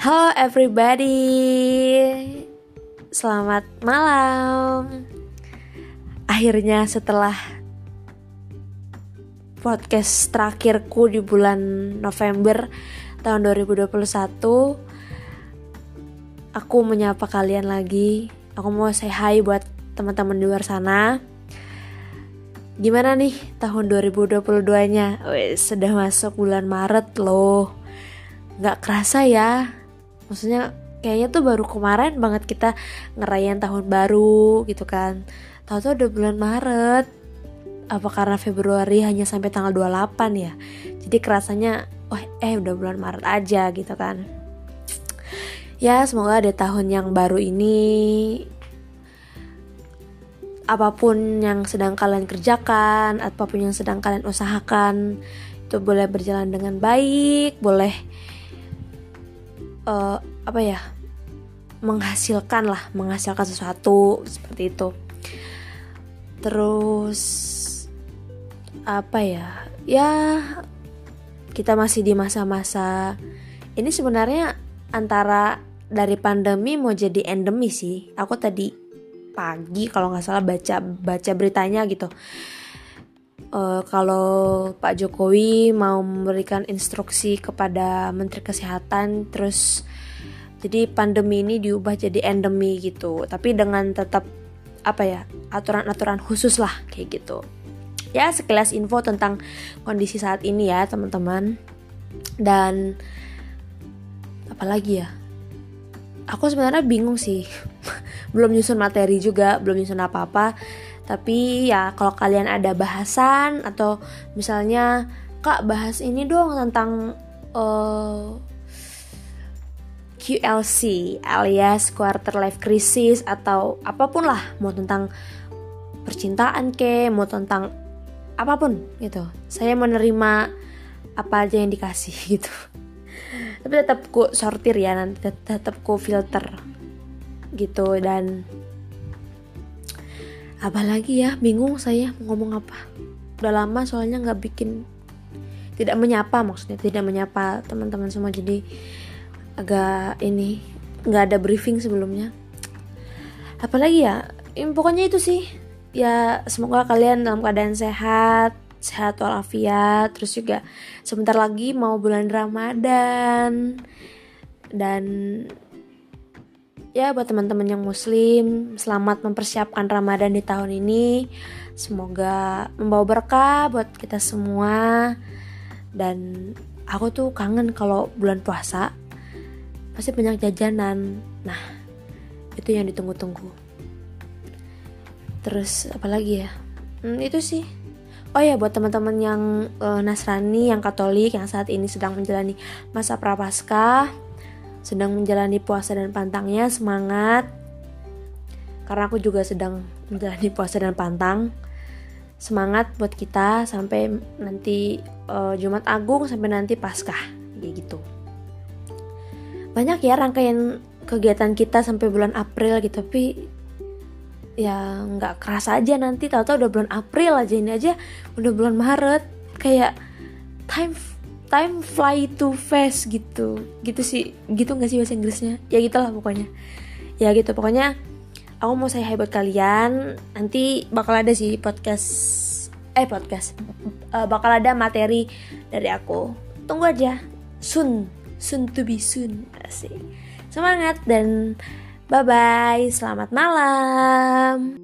Halo everybody, selamat malam. Akhirnya setelah podcast terakhirku di bulan November tahun 2021, aku menyapa kalian lagi. Aku mau say hi buat teman-teman di luar sana. Gimana nih tahun 2022-nya? Wih, sudah masuk bulan Maret loh. Gak kerasa ya, maksudnya kayaknya tuh baru kemarin banget kita ngerayain tahun baru gitu kan. Tahu tuh udah bulan Maret. Apa karena Februari hanya sampai tanggal 28 ya? Jadi kerasanya oh eh udah bulan Maret aja gitu kan. Ya semoga ada tahun yang baru ini. Apa pun yang sedang kalian kerjakan apa pun yang sedang kalian usahakan itu boleh berjalan dengan baik boleh uh, apa ya menghasilkan lah menghasilkan sesuatu seperti itu. Terus apa ya ya kita masih di masa-masa ini sebenarnya antara dari pandemi mau jadi endemi sih. Aku tadi pagi kalau nggak salah baca baca beritanya gitu. Uh, kalau Pak Jokowi mau memberikan instruksi kepada Menteri Kesehatan terus jadi pandemi ini diubah jadi endemi gitu. Tapi dengan tetap apa ya aturan-aturan khusus lah kayak gitu. Ya sekilas info tentang kondisi saat ini ya teman-teman. Dan apalagi ya? Aku sebenarnya bingung sih. Belum nyusun materi juga belum nyusun apa-apa. Tapi ya kalau kalian ada bahasan atau misalnya kak bahas ini dong tentang uh, QLC alias quarter life crisis atau apa pun lah. Mau tentang percintaan ke mau tentang apa pun gitu. Saya menerima apa aja yang dikasih gitu. Tapi tetap ku sortir ya nanti tetap ku filter gitu. Dan apalagi ya bingung saya ngomong apa. Udah lama soalnya nggak bikin tidak menyapa maksudnya tidak menyapa teman-teman semua. Jadi agak ini nggak ada briefing sebelumnya. Apalagi ya, ya pokoknya itu sih. Ya semoga kalian dalam keadaan sehat sehat walafiat. Terus juga sebentar lagi mau bulan Ramadan. Dan ya buat teman-teman yang muslim selamat mempersiapkan Ramadan di tahun ini. Semoga membawa berkah buat kita semua. Dan aku tuh kangen kalau bulan puasa pasti banyak jajanan. Nah itu yang ditunggu-tunggu. Terus apalagi ya? Hmm, itu sih. Oh ya buat teman-teman yang uh, Nasrani yang Katolik yang saat ini sedang menjalani masa prapaskah sedang menjalani puasa dan pantangnya semangat. Karena aku juga sedang menjalani puasa dan pantang. Semangat buat kita sampai nanti uh, Jumat Agung sampai nanti Paskah. Gitu banyak ya rangkaian kegiatan kita sampai bulan April gitu tapi ya nggak kerasa aja nanti. Tahu-tahu udah bulan April aja ini aja udah bulan Maret. Kayak time time fly too fast gitu. Gitu sih gitu nggak sih bahasa Inggrisnya? Ya gitulah pokoknya. Ya gitu pokoknya aku mau saya buat kalian. Nanti bakal ada sih podcast eh podcast. Uh, bakal ada materi dari aku. Tunggu aja. Soon soon to be soon. Sih semangat dan bye bye selamat malam